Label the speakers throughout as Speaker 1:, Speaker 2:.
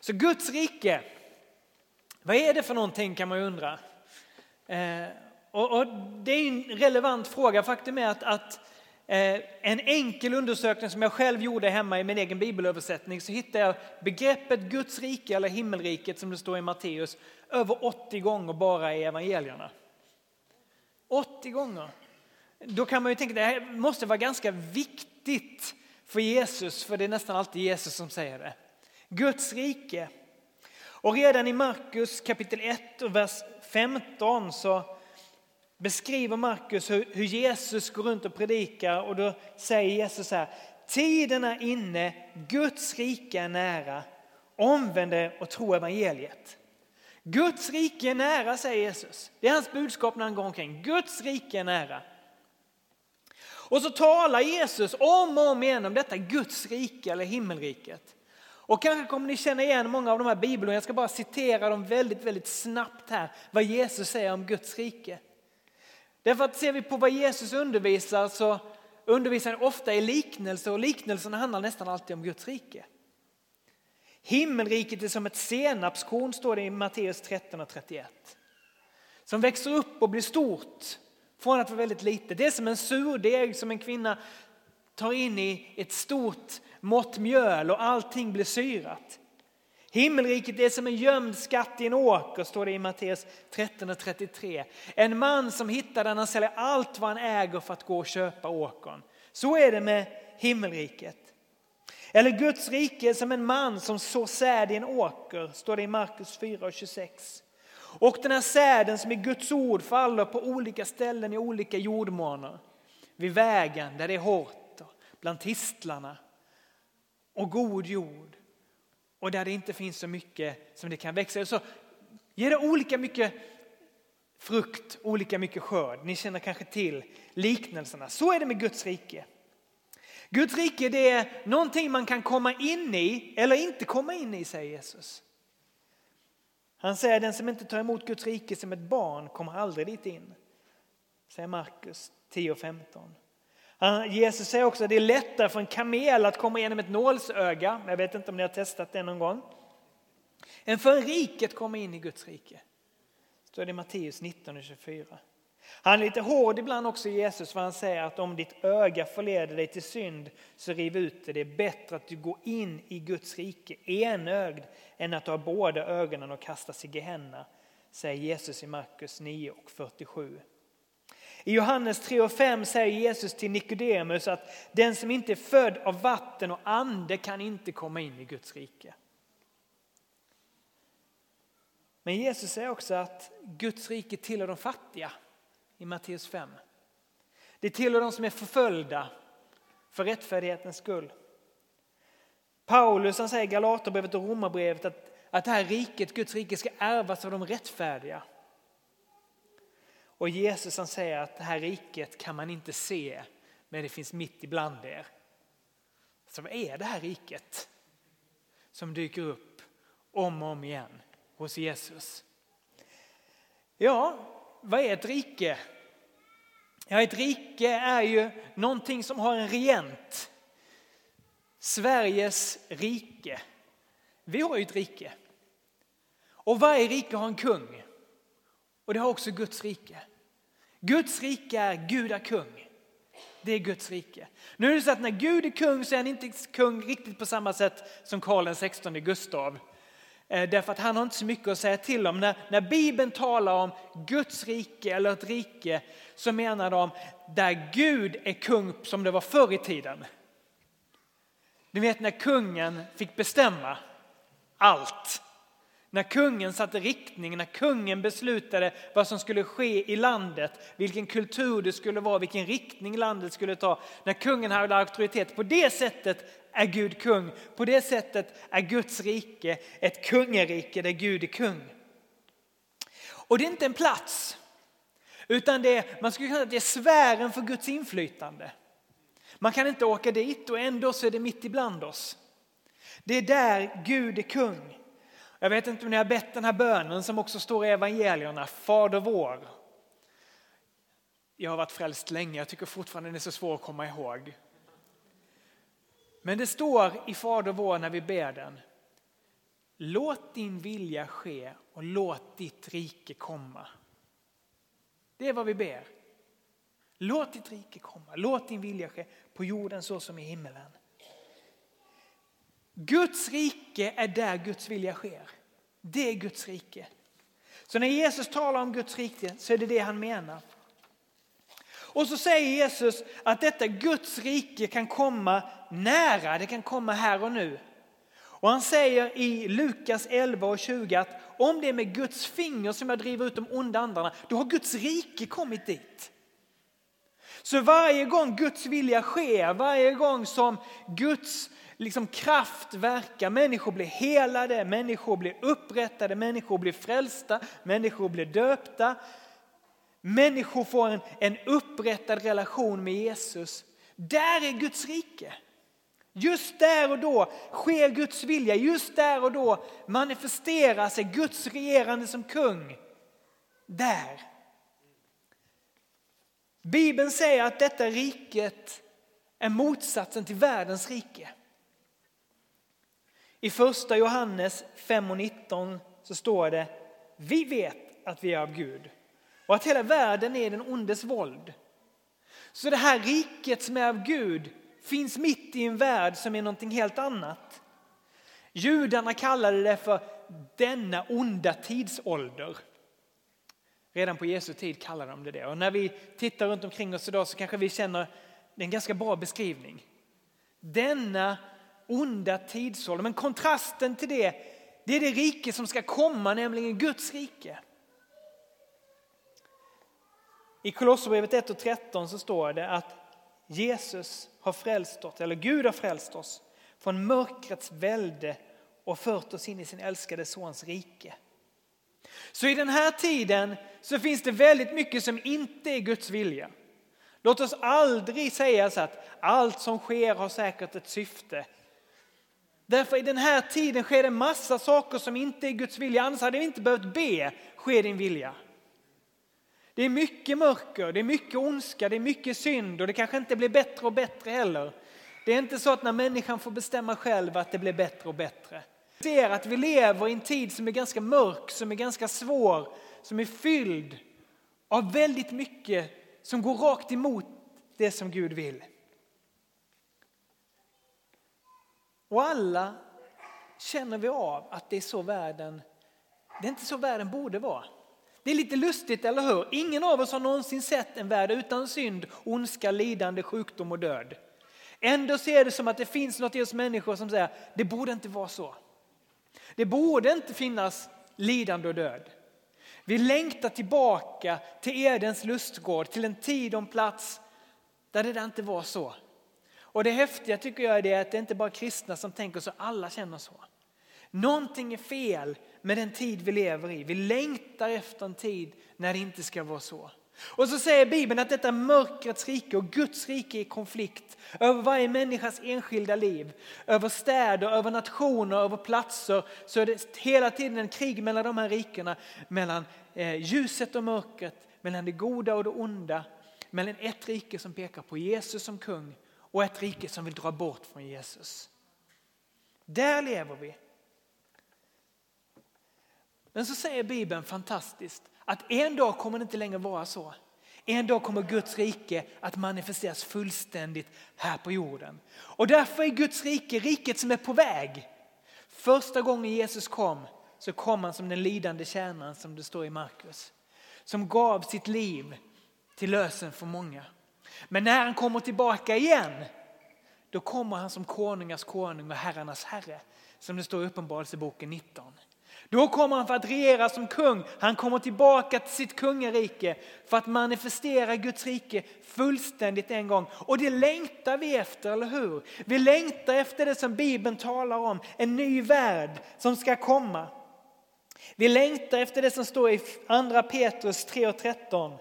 Speaker 1: Så Guds rike, vad är det för någonting kan man ju undra. Eh, och, och, det är en relevant fråga. Faktum är att, att eh, en enkel undersökning som jag själv gjorde hemma i min egen bibelöversättning så hittade jag begreppet Guds rike eller himmelriket som det står i Matteus över 80 gånger bara i evangelierna. 80 gånger. Då kan man ju tänka att det här måste vara ganska viktigt för Jesus, för det är nästan alltid Jesus som säger det. Guds rike. Och redan i Markus kapitel 1 och vers 15 så beskriver Markus hur, hur Jesus går runt och predikar och då säger Jesus så här. Tiden är inne, Guds rike är nära. Omvänd er och tro evangeliet. Guds rike är nära, säger Jesus. Det är hans budskap när han går omkring. Guds rike är nära. Och så talar Jesus om och om igen om detta Guds rike eller himmelriket. Och kanske kommer ni känna igen många av de här bibelorden. Jag ska bara citera dem väldigt, väldigt snabbt här. Vad Jesus säger om Guds rike. Därför att ser vi på vad Jesus undervisar så undervisar han ofta i liknelser och liknelserna handlar nästan alltid om Guds rike. Himmelriket är som ett senapskorn står det i Matteus 13 och 31. Som växer upp och blir stort från att vara väldigt litet. Det är som en surdeg som en kvinna tar in i ett stort mått mjöl och allting blir syrat. Himmelriket är som en gömd skatt i en åker, står det i Matteus 13 och 33. En man som hittar den, han säljer allt vad han äger för att gå och köpa åkern. Så är det med himmelriket. Eller Guds rike är som en man som sår säd i en åker, står det i Markus 4 och 26. Och den här säden som är Guds ord faller på olika ställen i olika jordmåner. Vid vägen där det är hårt, bland tistlarna och god jord och där det inte finns så mycket som det kan växa. Så ger det olika mycket frukt, olika mycket skörd. Ni känner kanske till liknelserna. Så är det med Guds rike. Guds rike det är någonting man kan komma in i eller inte komma in i, säger Jesus. Han säger den som inte tar emot Guds rike som ett barn kommer aldrig dit in. Säger Markus 10 och 15. Eh, Jesus säger också att det är lättare för en kamel att komma igenom ett nålsöga. Jag vet inte om ni har testat det någon gång. Än för en rik att komma in i Guds rike. Står det i Matteus 19 och 24. Han är lite hård ibland också Jesus för han säger att om ditt öga förleder dig till synd så riv ut det. Det är bättre att du går in i Guds rike enögd än att du har båda ögonen och kastas i Gehenna, säger Jesus i Markus 9 och 47. I Johannes 3 och 5 säger Jesus till Nikodemus att den som inte är född av vatten och ande kan inte komma in i Guds rike. Men Jesus säger också att Guds rike tillhör de fattiga i Matteus 5. Det tillhör de som är förföljda för rättfärdighetens skull. Paulus han säger i Galaterbrevet och Romarbrevet att, att det här riket, Guds rike, ska ärvas av de rättfärdiga. Och Jesus han säger att det här riket kan man inte se, men det finns mitt ibland er. Så vad är det här riket som dyker upp om och om igen hos Jesus? Ja, vad är ett rike? Ja, ett rike är ju någonting som har en regent. Sveriges rike. Vi har ju ett rike. Och varje rike har en kung. Och det har också Guds rike. Guds rike är Gud är kung. Det är Guds rike. Nu är det så att när Gud är kung så är han inte kung riktigt på samma sätt som Karl XVI Gustav. Eh, därför att han har inte så mycket att säga till om. När, när Bibeln talar om Guds rike eller ett rike så menar de där Gud är kung som det var förr i tiden. Du vet när kungen fick bestämma allt. När kungen satte riktning, när kungen beslutade vad som skulle ske i landet, vilken kultur det skulle vara, vilken riktning landet skulle ta. När kungen hade auktoritet. På det sättet är Gud kung. På det sättet är Guds rike ett kungarike där Gud är kung. Och det är inte en plats, utan det är, man skulle kunna säga att det är sfären för Guds inflytande. Man kan inte åka dit och ändå så är det mitt ibland oss. Det är där Gud är kung. Jag vet inte om ni har bett den här bönen som också står i evangelierna, Fader vår. Jag har varit frälst länge, jag tycker fortfarande den är så svår att komma ihåg. Men det står i Fader vår när vi ber den. låt din vilja ske och låt ditt rike komma. Det är vad vi ber. Låt ditt rike komma, låt din vilja ske på jorden så som i himmelen. Guds rike är där Guds vilja sker. Det är Guds rike. Så när Jesus talar om Guds rike så är det det han menar. Och så säger Jesus att detta Guds rike kan komma nära, det kan komma här och nu. Och han säger i Lukas 11 och 20 att om det är med Guds finger som jag driver ut de onda andarna, då har Guds rike kommit dit. Så varje gång Guds vilja sker, varje gång som Guds liksom kraft verkar, människor blir helade, människor blir upprättade, människor blir frälsta, människor blir döpta. Människor får en, en upprättad relation med Jesus. Där är Guds rike. Just där och då sker Guds vilja, just där och då manifesterar sig Guds regerande som kung. Där. Bibeln säger att detta riket är motsatsen till världens rike. I första Johannes 5 och 19 så står det Vi vet att vi är av Gud och att hela världen är den ondes våld. Så det här riket som är av Gud finns mitt i en värld som är någonting helt annat. Judarna kallade det för denna onda tidsålder. Redan på Jesu tid kallade de det det. Och när vi tittar runt omkring oss idag så kanske vi känner det är en ganska bra beskrivning. Denna onda tidsåldern. Men kontrasten till det, det är det rike som ska komma, nämligen Guds rike. I Kolosserbrevet 1 och 13 så står det att Jesus har frälst oss, eller Gud har frälst oss från mörkrets välde och fört oss in i sin älskade sons rike. Så i den här tiden så finns det väldigt mycket som inte är Guds vilja. Låt oss aldrig säga så att allt som sker har säkert ett syfte. Därför i den här tiden sker det massa saker som inte är Guds vilja, annars hade vi inte behövt be, ske din vilja. Det är mycket mörker, det är mycket ondska, det är mycket synd och det kanske inte blir bättre och bättre heller. Det är inte så att när människan får bestämma själv att det blir bättre och bättre. Vi ser att vi lever i en tid som är ganska mörk, som är ganska svår, som är fylld av väldigt mycket som går rakt emot det som Gud vill. Och alla känner vi av att det är så världen, det är inte så världen borde vara. Det är lite lustigt, eller hur? Ingen av oss har någonsin sett en värld utan synd, ondska, lidande, sjukdom och död. Ändå ser det som att det finns något i oss människor som säger det borde inte vara så. Det borde inte finnas lidande och död. Vi längtar tillbaka till Edens lustgård, till en tid och en plats där det inte var så. Och det häftiga tycker jag är det att det inte bara är kristna som tänker så, alla känner så. Någonting är fel med den tid vi lever i. Vi längtar efter en tid när det inte ska vara så. Och så säger Bibeln att detta mörkrets rike och Guds rike är i konflikt över varje människas enskilda liv. Över städer, över nationer, över platser så är det hela tiden en krig mellan de här rikena. Mellan eh, ljuset och mörkret, mellan det goda och det onda. Mellan ett rike som pekar på Jesus som kung och ett rike som vill dra bort från Jesus. Där lever vi. Men så säger Bibeln fantastiskt att en dag kommer det inte längre vara så. En dag kommer Guds rike att manifesteras fullständigt här på jorden. Och därför är Guds rike riket som är på väg. Första gången Jesus kom så kom han som den lidande tjänaren som det står i Markus. Som gav sitt liv till lösen för många. Men när han kommer tillbaka igen då kommer han som konungars konung och herrarnas herre. Som det står i Uppenbarelseboken 19. Då kommer han för att regera som kung. Han kommer tillbaka till sitt kungarike för att manifestera Guds rike fullständigt en gång. Och det längtar vi efter, eller hur? Vi längtar efter det som Bibeln talar om, en ny värld som ska komma. Vi längtar efter det som står i andra Petrus 3 och 13.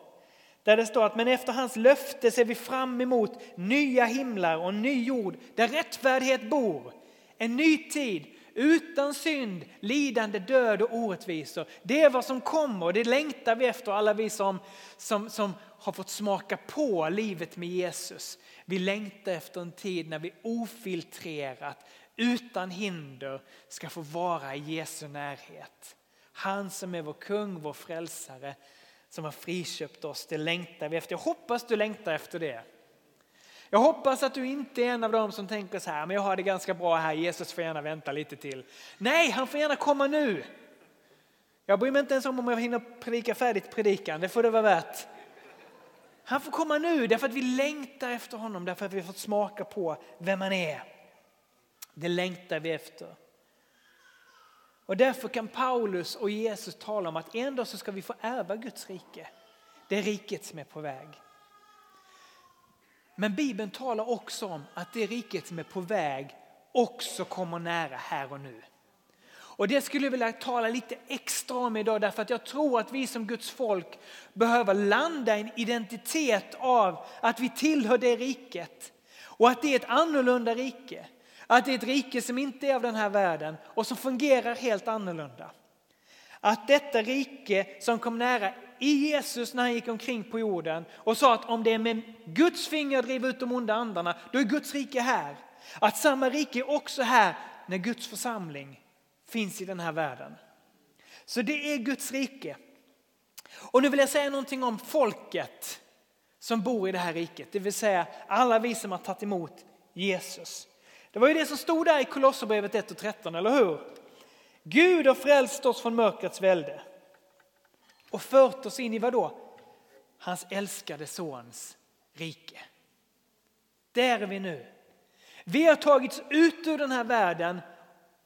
Speaker 1: Där det står att men efter hans löfte ser vi fram emot nya himlar och en ny jord där rättfärdighet bor. En ny tid utan synd, lidande, död och orättvisor. Det är vad som kommer och det längtar vi efter alla vi som, som, som har fått smaka på livet med Jesus. Vi längtar efter en tid när vi ofiltrerat, utan hinder ska få vara i Jesu närhet. Han som är vår kung, vår frälsare, som har friköpt oss. Det längtar vi efter. Jag hoppas du längtar efter det. Jag hoppas att du inte är en av dem som tänker så här, men jag har det ganska bra här, Jesus får gärna vänta lite till. Nej, han får gärna komma nu. Jag bryr mig inte ens om om jag hinner predika färdigt predikan, det får det vara värt. Han får komma nu därför att vi längtar efter honom, därför att vi har fått smaka på vem han är. Det längtar vi efter. Och därför kan Paulus och Jesus tala om att en dag så ska vi få ärva Guds rike. Det är riket som är på väg. Men Bibeln talar också om att det riket som är på väg också kommer nära här och nu. Och det skulle jag vilja tala lite extra om idag därför att jag tror att vi som Guds folk behöver landa i en identitet av att vi tillhör det riket och att det är ett annorlunda rike. Att det är ett rike som inte är av den här världen och som fungerar helt annorlunda. Att detta rike som kom nära i Jesus när han gick omkring på jorden och sa att om det är med Guds finger driver ut de onda andarna, då är Guds rike här. Att samma rike är också här när Guds församling finns i den här världen. Så det är Guds rike. Och nu vill jag säga någonting om folket som bor i det här riket, det vill säga alla vi som har tagit emot Jesus. Det var ju det som stod där i Kolosserbrevet 1 och 13, eller hur? Gud har frälst oss från mörkrets välde och fört oss in i vad då? Hans älskade sons rike. Där är vi nu. Vi har tagits ut ur den här världen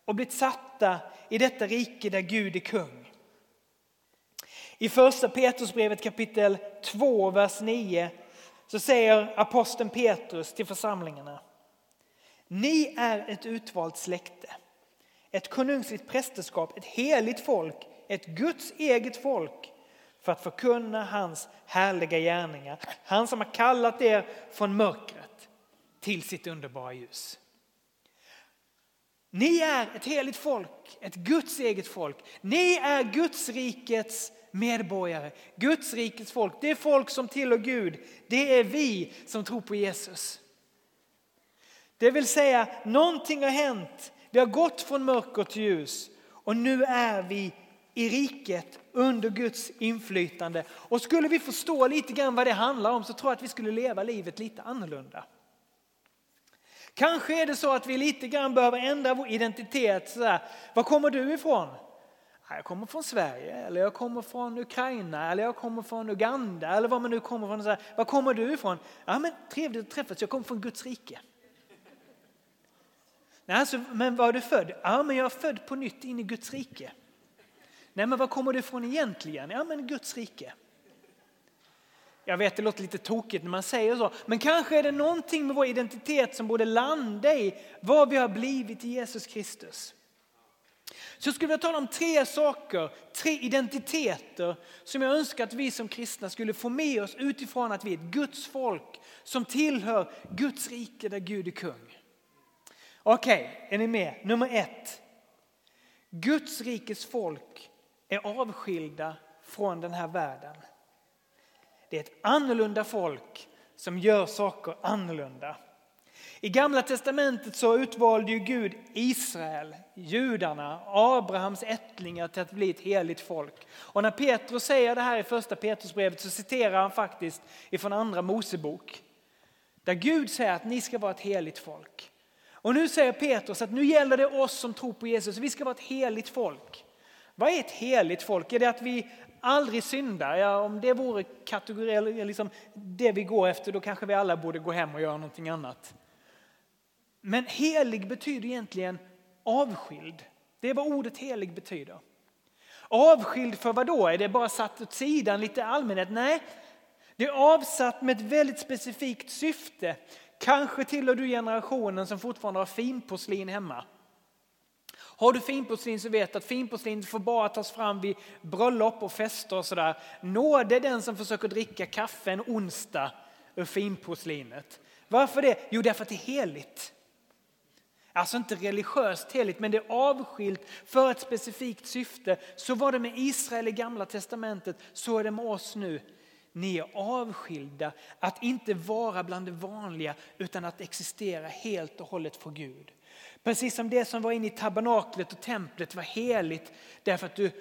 Speaker 1: och blivit satta i detta rike där Gud är kung. I första Petrusbrevet kapitel 2, vers 9 så säger aposteln Petrus till församlingarna. Ni är ett utvalt släkte, ett konungsligt prästerskap, ett heligt folk, ett Guds eget folk för att förkunna hans härliga gärningar. Han som har kallat er från mörkret till sitt underbara ljus. Ni är ett heligt folk, ett Guds eget folk. Ni är Guds rikets medborgare, Guds rikets folk. Det är folk som tillhör Gud. Det är vi som tror på Jesus. Det vill säga, någonting har hänt. Vi har gått från mörker till ljus och nu är vi i riket under Guds inflytande. Och skulle vi förstå lite grann vad det handlar om så tror jag att vi skulle leva livet lite annorlunda. Kanske är det så att vi lite grann behöver ändra vår identitet. Sådär. Var kommer du ifrån? Jag kommer från Sverige, eller jag kommer från Ukraina, eller jag kommer från Uganda, eller var man nu kommer från. Sådär. Var kommer du ifrån? Ja, men trevligt att träffas, jag kommer från Guds rike. Nej, alltså, men var är du född? Ja, men jag är född på nytt in i Guds rike. Nej, men var kommer du ifrån egentligen? Ja, men Guds rike. Jag vet, det låter lite tokigt när man säger så, men kanske är det någonting med vår identitet som borde landa i vad vi har blivit i Jesus Kristus. Så jag skulle vilja tala om tre saker, tre identiteter som jag önskar att vi som kristna skulle få med oss utifrån att vi är ett Guds folk som tillhör Guds rike där Gud är kung. Okej, okay, är ni med? Nummer ett. Guds rikes folk är avskilda från den här världen. Det är ett annorlunda folk som gör saker annorlunda. I gamla testamentet så utvalde ju Gud Israel, judarna, Abrahams ättlingar till att bli ett heligt folk. Och när Petrus säger det här i första Petrusbrevet så citerar han faktiskt ifrån andra Mosebok. Där Gud säger att ni ska vara ett heligt folk. Och nu säger Petrus att nu gäller det oss som tror på Jesus, vi ska vara ett heligt folk. Vad är ett heligt folk? Är det att vi aldrig syndar? Ja, om det vore kategori, liksom det vi går efter då kanske vi alla borde gå hem och göra någonting annat. Men helig betyder egentligen avskild. Det är vad ordet helig betyder. Avskild för vad då? Är det bara satt åt sidan lite allmänhet? Nej, det är avsatt med ett väldigt specifikt syfte. Kanske tillhör du generationen som fortfarande har finporslin hemma. Har du finporslin så vet att finporslin får bara tas fram vid bröllop och fester och sådär. Nåde den som försöker dricka kaffe en onsdag ur finporslinet. Varför det? Jo, därför att det är heligt. Alltså inte religiöst heligt, men det är avskilt för ett specifikt syfte. Så var det med Israel i gamla testamentet, så är det med oss nu. Ni är avskilda, att inte vara bland det vanliga utan att existera helt och hållet för Gud. Precis som det som var inne i tabernaklet och templet var heligt därför att du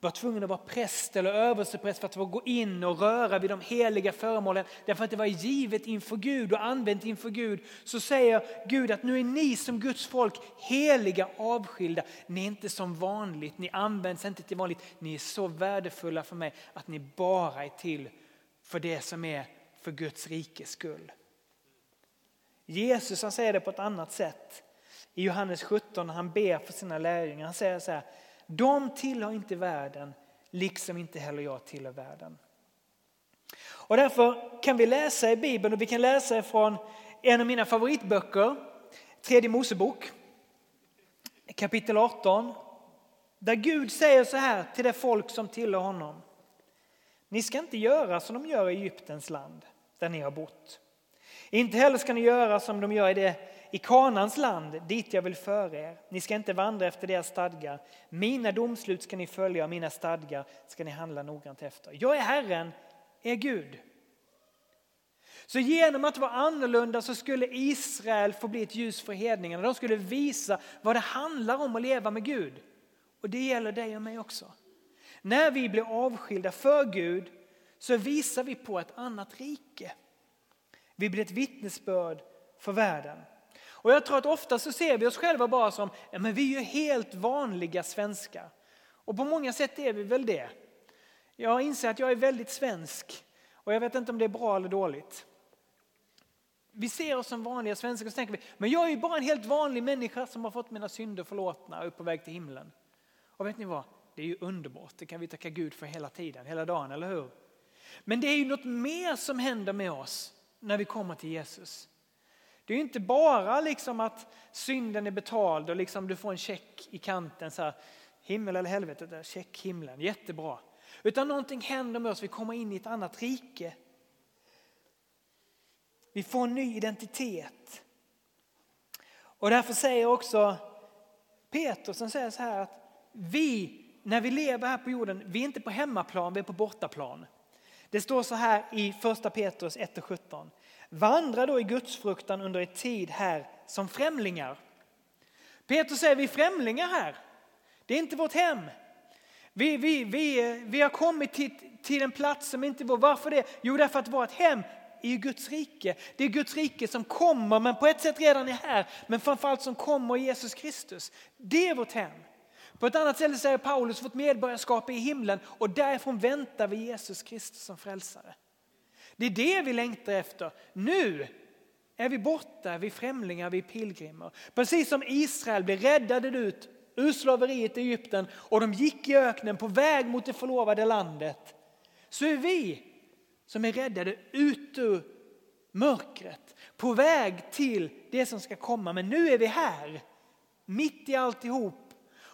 Speaker 1: var tvungen att vara präst eller överstepräst för att få gå in och röra vid de heliga föremålen därför att det var givet inför Gud och använt inför Gud. Så säger Gud att nu är ni som Guds folk heliga, avskilda. Ni är inte som vanligt, ni används inte till vanligt. Ni är så värdefulla för mig att ni bara är till för det som är för Guds rikes skull. Jesus han säger det på ett annat sätt i Johannes 17 när han ber för sina lärjungar. Han säger så här, de tillhör inte världen liksom inte heller jag tillhör världen. Och därför kan vi läsa i Bibeln och vi kan läsa från en av mina favoritböcker, Tredje Mosebok, kapitel 18. Där Gud säger så här till det folk som tillhör honom. Ni ska inte göra som de gör i Egyptens land där ni har bott. Inte heller ska ni göra som de gör i det i Kanans land dit jag vill föra er. Ni ska inte vandra efter deras stadgar. Mina domslut ska ni följa och mina stadgar ska ni handla noggrant efter. Jag är Herren, er Gud. Så genom att vara annorlunda så skulle Israel få bli ett ljus för hedningarna. De skulle visa vad det handlar om att leva med Gud. Och det gäller dig och mig också. När vi blir avskilda för Gud så visar vi på ett annat rike. Vi blir ett vittnesbörd för världen. Och jag tror att ofta så ser vi oss själva bara som, ja, men vi är ju helt vanliga svenskar. Och på många sätt är vi väl det. Jag inser att jag är väldigt svensk och jag vet inte om det är bra eller dåligt. Vi ser oss som vanliga svenskar och så tänker vi, men jag är ju bara en helt vanlig människa som har fått mina synder förlåtna och är på väg till himlen. Och vet ni vad? Det är ju underbart, det kan vi tacka Gud för hela tiden, hela dagen, eller hur? Men det är ju något mer som händer med oss när vi kommer till Jesus. Det är inte bara liksom att synden är betald och liksom du får en check i kanten. Så här, himmel eller helvete, där, check himlen, jättebra. Utan någonting händer med oss, vi kommer in i ett annat rike. Vi får en ny identitet. Och därför säger också Petrus, som säger så här att vi, när vi lever här på jorden, vi är inte på hemmaplan, vi är på bortaplan. Det står så här i första Petrus 1 och 17. Vandra då i gudsfruktan under en tid här som främlingar. Petrus säger vi är främlingar här. Det är inte vårt hem. Vi, vi, vi, vi har kommit till, till en plats som inte är vår. Varför det? Jo, därför att vårt hem är Guds rike. Det är Guds rike som kommer, men på ett sätt redan är här. Men framförallt som kommer i Jesus Kristus. Det är vårt hem. På ett annat ställe säger Paulus vårt medborgarskap är i himlen och därifrån väntar vi Jesus Kristus som frälsare. Det är det vi längtar efter. Nu är vi borta, vi är främlingar, vi är pilgrimer. Precis som Israel blev räddade ut ur slaveriet i Egypten och de gick i öknen på väg mot det förlovade landet. Så är vi som är räddade ut ur mörkret på väg till det som ska komma. Men nu är vi här, mitt i alltihop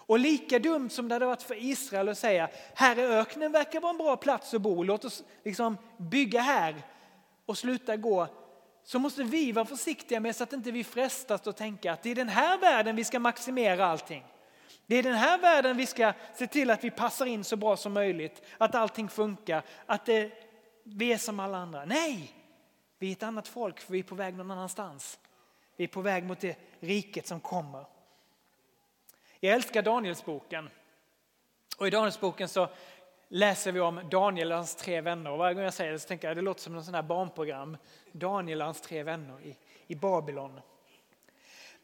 Speaker 1: och lika dumt som det hade varit för Israel att säga, här är öknen verkar vara en bra plats att bo, låt oss liksom bygga här och sluta gå. Så måste vi vara försiktiga med så att inte vi frestas att tänka att det är den här världen vi ska maximera allting. Det är den här världen vi ska se till att vi passar in så bra som möjligt, att allting funkar, att det, vi är som alla andra. Nej, vi är ett annat folk för vi är på väg någon annanstans. Vi är på väg mot det riket som kommer. Jag älskar Danielsboken. Och i Danielsboken så läser vi om Daniel och hans tre vänner. Och varje gång jag säger det så tänker jag att det låter som en sån här barnprogram. Daniel och hans tre vänner i, i Babylon.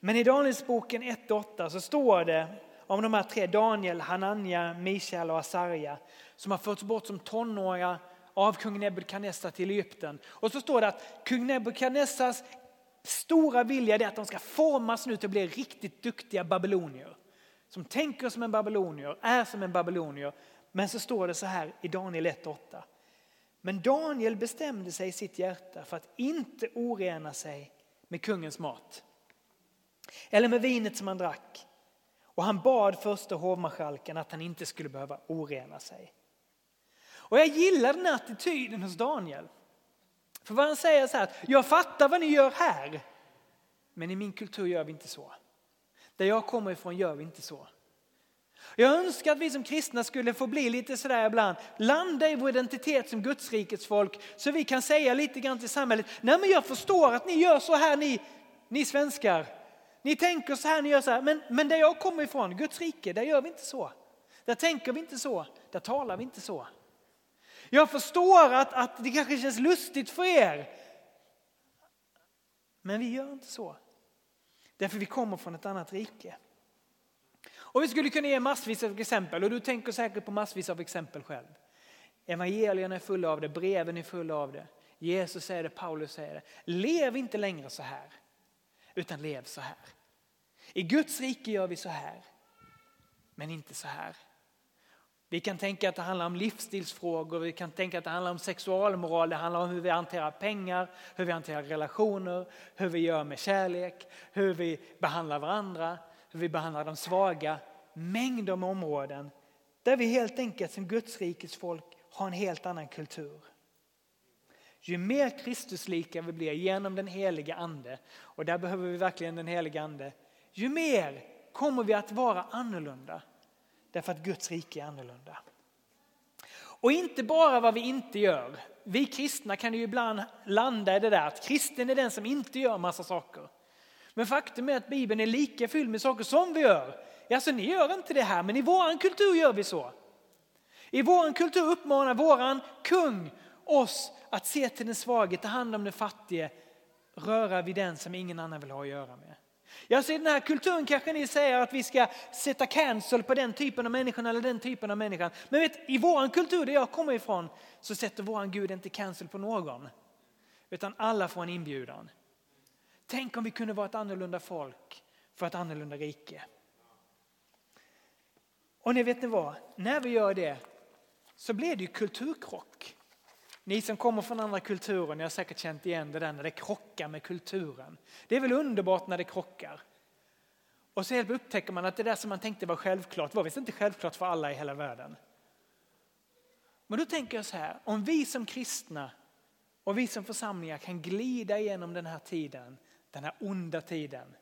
Speaker 1: Men i Danielsboken 1-8 så står det om de här tre, Daniel, Hanania, Mishael och Asarja, som har förts bort som tonåringar av kung Nebukadnessar till Egypten. Och så står det att kung Nebukadnessars stora vilja är att de ska formas nu till att bli riktigt duktiga babylonier som tänker som en babylonier, är som en babylonier. Men så står det så här i Daniel 1.8. Men Daniel bestämde sig i sitt hjärta för att inte orena sig med kungens mat. Eller med vinet som han drack. Och han bad första hovmarskalken att han inte skulle behöva orena sig. Och jag gillar den här attityden hos Daniel. För vad han säger så här, jag fattar vad ni gör här. Men i min kultur gör vi inte så. Där jag kommer ifrån gör vi inte så. Jag önskar att vi som kristna skulle få bli lite sådär ibland, landa i vår identitet som Gudsrikets folk så vi kan säga lite grann till samhället, nej men jag förstår att ni gör så här ni, ni svenskar. Ni tänker så här, ni gör så här. Men, men där jag kommer ifrån, Guds rike, där gör vi inte så. Där tänker vi inte så, där talar vi inte så. Jag förstår att, att det kanske känns lustigt för er. Men vi gör inte så. Därför vi kommer från ett annat rike. Och vi skulle kunna ge massvis av exempel och du tänker säkert på massvis av exempel själv. Evangelierna är fulla av det, breven är fulla av det. Jesus säger det, Paulus säger det. Lev inte längre så här, utan lev så här. I Guds rike gör vi så här, men inte så här. Vi kan tänka att det handlar om livsstilsfrågor, vi kan tänka att det handlar om sexualmoral, det handlar om hur vi hanterar pengar, hur vi hanterar relationer, hur vi gör med kärlek, hur vi behandlar varandra, hur vi behandlar de svaga. Mängder med områden där vi helt enkelt som Guds rikes folk har en helt annan kultur. Ju mer Kristuslika vi blir genom den heliga ande, och där behöver vi verkligen den heliga ande, ju mer kommer vi att vara annorlunda. Därför att Guds rike är annorlunda. Och inte bara vad vi inte gör. Vi kristna kan ju ibland landa i det där att kristen är den som inte gör massa saker. Men faktum är att Bibeln är lika fylld med saker som vi gör. Alltså ni gör inte det här men i våran kultur gör vi så. I våran kultur uppmanar våran kung oss att se till den svage, ta hand om den fattige, röra vid den som ingen annan vill ha att göra med. Ja, så I den här kulturen kanske ni säger att vi ska sätta cancel på den typen av människan eller den typen av människan. Men vet, i vår kultur där jag kommer ifrån så sätter vår Gud inte cancel på någon. Utan alla får en inbjudan. Tänk om vi kunde vara ett annorlunda folk för ett annorlunda rike. Och ni vet ni vad, när vi gör det så blir det ju kulturkrock. Ni som kommer från andra kulturer, ni har säkert känt igen det där när det krockar med kulturen. Det är väl underbart när det krockar. Och så upptäcker man att det där som man tänkte var självklart var visst inte självklart för alla i hela världen. Men då tänker jag så här, om vi som kristna och vi som församlingar kan glida igenom den här tiden, den här onda tiden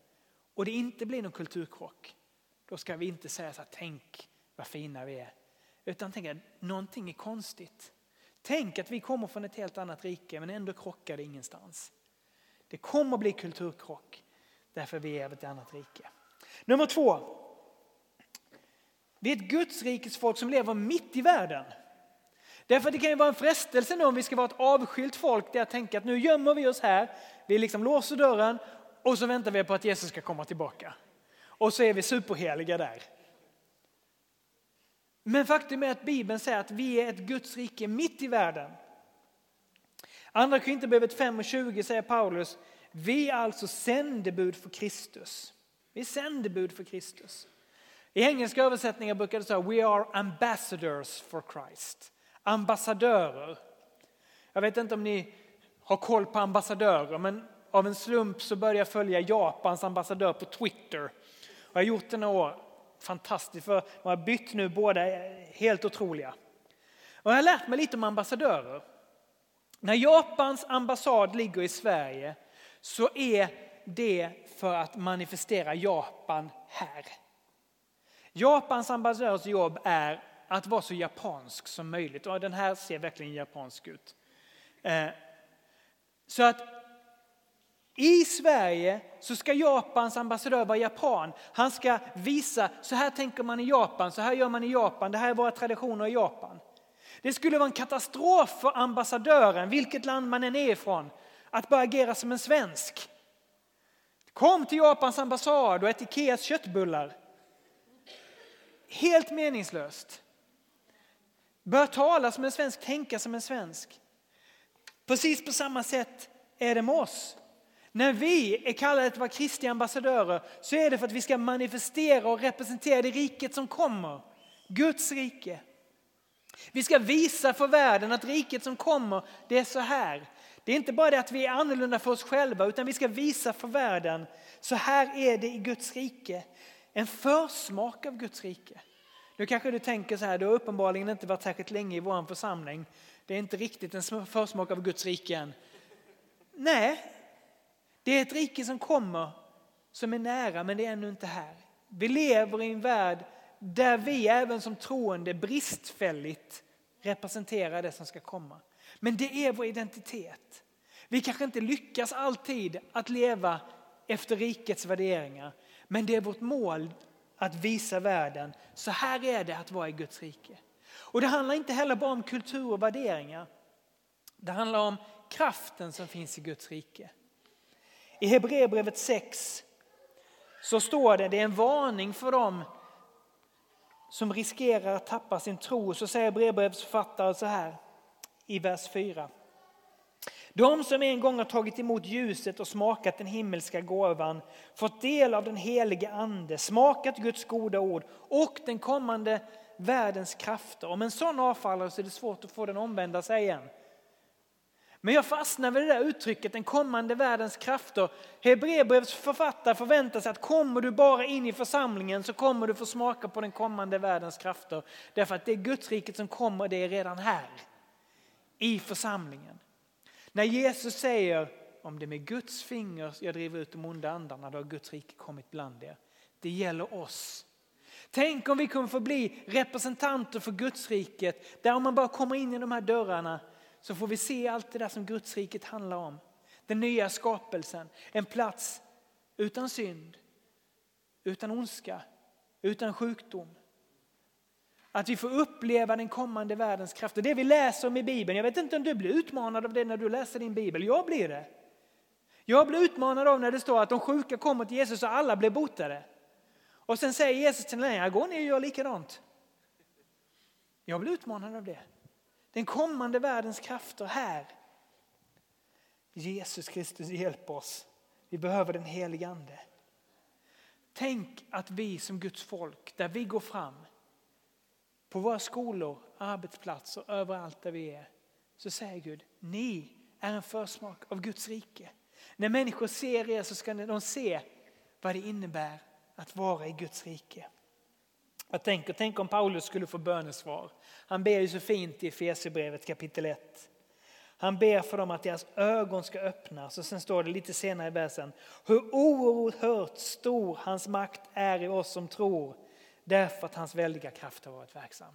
Speaker 1: och det inte blir någon kulturkrock, då ska vi inte säga så här, tänk vad fina vi är. Utan tänka, någonting är konstigt. Tänk att vi kommer från ett helt annat rike men ändå krockar det ingenstans. Det kommer bli kulturkrock därför vi är av ett annat rike. Nummer två. Vi är ett Guds rikes folk som lever mitt i världen. Därför det kan ju vara en frestelse nu om vi ska vara ett avskilt folk där jag tänka att nu gömmer vi oss här, vi liksom låser dörren och så väntar vi på att Jesus ska komma tillbaka. Och så är vi superheliga där. Men faktum är att Bibeln säger att vi är ett Guds rike mitt i världen. Andra Korinthierbrevet 5 och 20 säger Paulus, vi är alltså sändebud för Kristus. Vi är sändebud för Kristus. I engelska översättningar brukar det säga We are ambassadors for Christ. Ambassadörer. Jag vet inte om ni har koll på ambassadörer men av en slump så började jag följa Japans ambassadör på Twitter. Jag har gjort det några år fantastiskt för de har bytt nu båda helt otroliga. Och jag har lärt mig lite om ambassadörer. När Japans ambassad ligger i Sverige så är det för att manifestera Japan här. Japans ambassadörs jobb är att vara så japansk som möjligt. Och den här ser verkligen japansk ut. Eh, så att i Sverige så ska Japans ambassadör vara japan. Han ska visa, så här tänker man i Japan, så här gör man i Japan, det här är våra traditioner i Japan. Det skulle vara en katastrof för ambassadören, vilket land man än är ifrån, att börja agera som en svensk. Kom till Japans ambassad och ät Ikeas köttbullar. Helt meningslöst. Bör tala som en svensk, tänka som en svensk. Precis på samma sätt är det med oss. När vi är kallade att vara Kristi ambassadörer så är det för att vi ska manifestera och representera det riket som kommer. Guds rike. Vi ska visa för världen att riket som kommer, det är så här. Det är inte bara det att vi är annorlunda för oss själva utan vi ska visa för världen, så här är det i Guds rike. En försmak av Guds rike. Nu kanske du tänker så här, du har uppenbarligen inte varit särskilt länge i vår församling. Det är inte riktigt en försmak av Guds rike än. Nej, det är ett rike som kommer, som är nära, men det är ännu inte här. Vi lever i en värld där vi även som troende bristfälligt representerar det som ska komma. Men det är vår identitet. Vi kanske inte lyckas alltid att leva efter rikets värderingar. Men det är vårt mål att visa världen, så här är det att vara i Guds rike. Och det handlar inte heller bara om kultur och värderingar. Det handlar om kraften som finns i Guds rike. I Hebreerbrevet 6 så står det, det är en varning för dem som riskerar att tappa sin tro. Så säger brevbrevets författare så här i vers 4. De som en gång har tagit emot ljuset och smakat den himmelska gåvan, fått del av den helige ande, smakat Guds goda ord och den kommande världens krafter. Om en sån avfaller så är det svårt att få den omvända sig igen. Men jag fastnar vid det där uttrycket, den kommande världens krafter. Hebreerbrevets författare förväntar sig att kommer du bara in i församlingen så kommer du få smaka på den kommande världens krafter. Därför att det är Guds riket som kommer, det är redan här. I församlingen. När Jesus säger om det är med Guds finger jag driver ut de onda andarna, då har Guds rike kommit bland er. Det gäller oss. Tänk om vi kommer få bli representanter för Guds riket där om man bara kommer in i de här dörrarna så får vi se allt det där som Guds riket handlar om. Den nya skapelsen, en plats utan synd, utan ondska, utan sjukdom. Att vi får uppleva den kommande världens krafter. Det vi läser om i Bibeln, jag vet inte om du blir utmanad av det när du läser din Bibel, jag blir det. Jag blir utmanad av när det står att de sjuka kommer till Jesus och alla blir botade. Och sen säger Jesus till mig, gå ner och gör likadant. Jag blir utmanad av det. Den kommande världens krafter här. Jesus Kristus hjälp oss. Vi behöver den helige Ande. Tänk att vi som Guds folk, där vi går fram, på våra skolor, arbetsplatser, överallt där vi är, så säger Gud, ni är en försmak av Guds rike. När människor ser er så ska de se vad det innebär att vara i Guds rike. Jag tänker, tänk om Paulus skulle få bönesvar. Han ber ju så fint i Efesierbrevet kapitel 1. Han ber för dem att deras ögon ska öppnas och sen står det lite senare i versen. Hur oerhört stor hans makt är i oss som tror därför att hans väldiga kraft har varit verksam.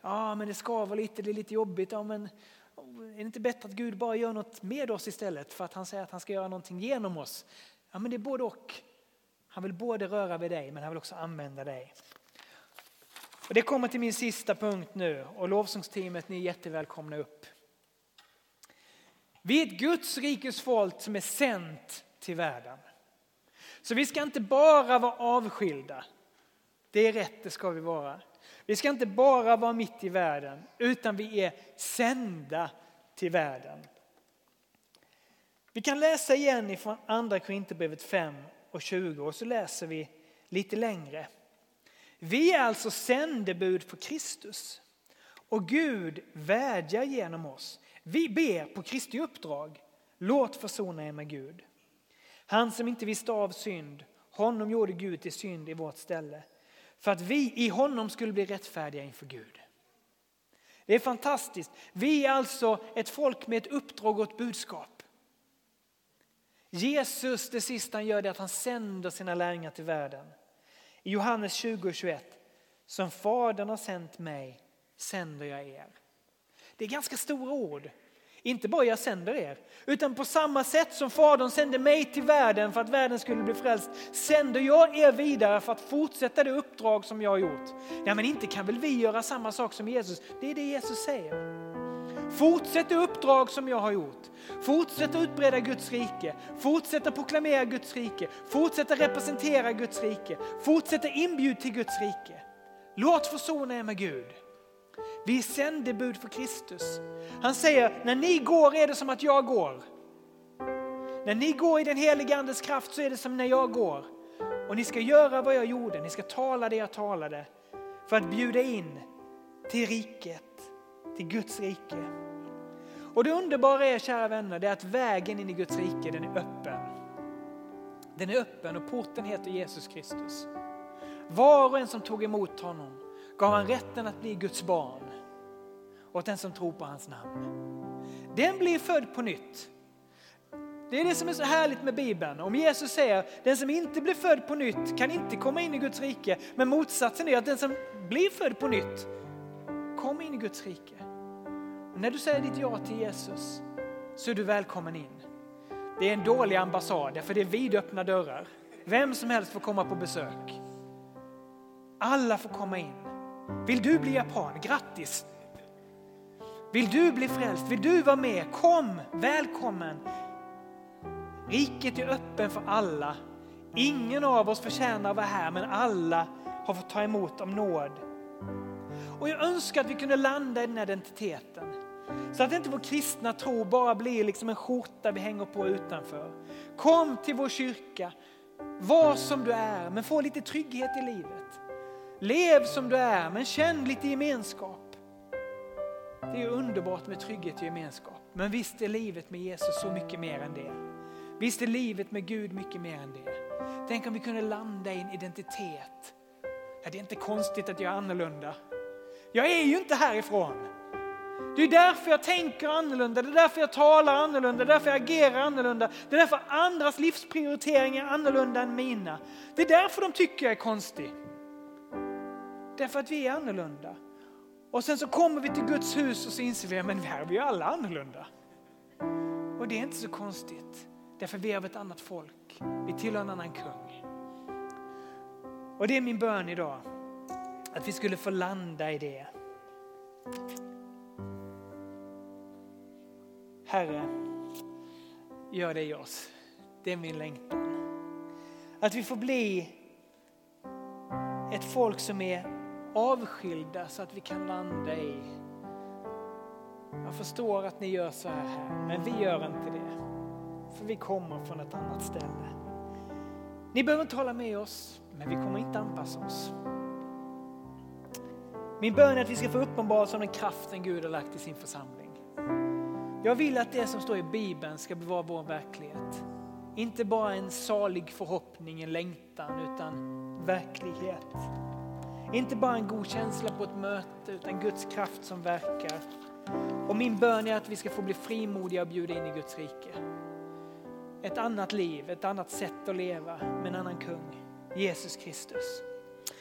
Speaker 1: Ja, men det skaver lite, det är lite jobbigt. Ja, men är det inte bättre att Gud bara gör något med oss istället för att han säger att han ska göra någonting genom oss? Ja, men det är både och. Han vill både röra vid dig men han vill också använda dig. Och det kommer till min sista punkt nu och lovsångsteamet ni är jättevälkomna upp. Vi är ett Guds rikes folk som är sänt till världen. Så vi ska inte bara vara avskilda. Det är rätt, det ska vi vara. Vi ska inte bara vara mitt i världen utan vi är sända till världen. Vi kan läsa igen ifrån andra Korinthierbrevet 5 och 20 och så läser vi lite längre. Vi är alltså sändebud för Kristus och Gud vädjar genom oss. Vi ber på Kristi uppdrag. Låt försona er med Gud. Han som inte visste av synd, honom gjorde Gud till synd i vårt ställe för att vi i honom skulle bli rättfärdiga inför Gud. Det är fantastiskt. Vi är alltså ett folk med ett uppdrag och ett budskap. Jesus, det sista han gör är att han sänder sina lärjungar till världen. I Johannes 20 och 21. Som Fadern har sänt mig sänder jag er. Det är ganska stora ord. Inte bara jag sänder er, utan på samma sätt som Fadern sände mig till världen för att världen skulle bli frälst, sänder jag er vidare för att fortsätta det uppdrag som jag har gjort. Ja, men inte kan väl vi göra samma sak som Jesus? Det är det Jesus säger. Fortsätt det uppdrag som jag har gjort. Fortsätt att utbreda Guds rike. Fortsätt att proklamera Guds rike. Fortsätt att representera Guds rike. Fortsätt att inbjuda till Guds rike. Låt försona er med Gud. Vi är sändebud för Kristus. Han säger, när ni går är det som att jag går. När ni går i den heliga andes kraft så är det som när jag går. Och ni ska göra vad jag gjorde, ni ska tala det jag talade. För att bjuda in till riket, i Guds rike. Och det underbara är, kära vänner, det är att vägen in i Guds rike den är öppen. Den är öppen och porten heter Jesus Kristus. Var och en som tog emot honom gav han rätten att bli Guds barn åt den som tror på hans namn. Den blir född på nytt. Det är det som är så härligt med Bibeln. Om Jesus säger den som inte blir född på nytt kan inte komma in i Guds rike. Men motsatsen är att den som blir född på nytt kommer in i Guds rike. Och när du säger ditt ja till Jesus så är du välkommen in. Det är en dålig ambassad, för det är vidöppna dörrar. Vem som helst får komma på besök. Alla får komma in. Vill du bli japan? Grattis! Vill du bli frälst? Vill du vara med? Kom! Välkommen! Riket är öppen för alla. Ingen av oss förtjänar att vara här, men alla har fått ta emot om nåd. Och jag önskar att vi kunde landa i den här identiteten. Så att inte vår kristna tro bara blir liksom en skjorta vi hänger på utanför. Kom till vår kyrka, var som du är, men få lite trygghet i livet. Lev som du är, men känn lite gemenskap. Det är underbart med trygghet och gemenskap. Men visst är livet med Jesus så mycket mer än det. Visst är livet med Gud mycket mer än det. Tänk om vi kunde landa i en identitet. Ja, det är inte konstigt att jag är annorlunda. Jag är ju inte härifrån. Det är därför jag tänker annorlunda, det är därför jag talar annorlunda, det är därför jag agerar annorlunda. Det är därför andras livsprioriteringar är annorlunda än mina. Det är därför de tycker jag är konstig. Därför att vi är annorlunda. Och sen så kommer vi till Guds hus och så inser vi att här är vi alla annorlunda. Och det är inte så konstigt. Därför vi är av ett annat folk. Vi tillhör en annan kung. Och det är min bön idag. Att vi skulle få landa i det. Herre, gör det i oss. Det är min längtan. Att vi får bli ett folk som är avskilda så att vi kan landa i. Jag förstår att ni gör så här, här men vi gör inte det. För vi kommer från ett annat ställe. Ni behöver inte hålla med oss, men vi kommer inte anpassa oss. Min bön är att vi ska få uppenbaras av den kraften Gud har lagt i sin församling. Jag vill att det som står i Bibeln ska vara vår verklighet. Inte bara en salig förhoppning, en längtan, utan verklighet. Inte bara en god känsla på ett möte, utan Guds kraft som verkar. Och min bön är att vi ska få bli frimodiga och bjuda in i Guds rike. Ett annat liv, ett annat sätt att leva med en annan kung, Jesus Kristus.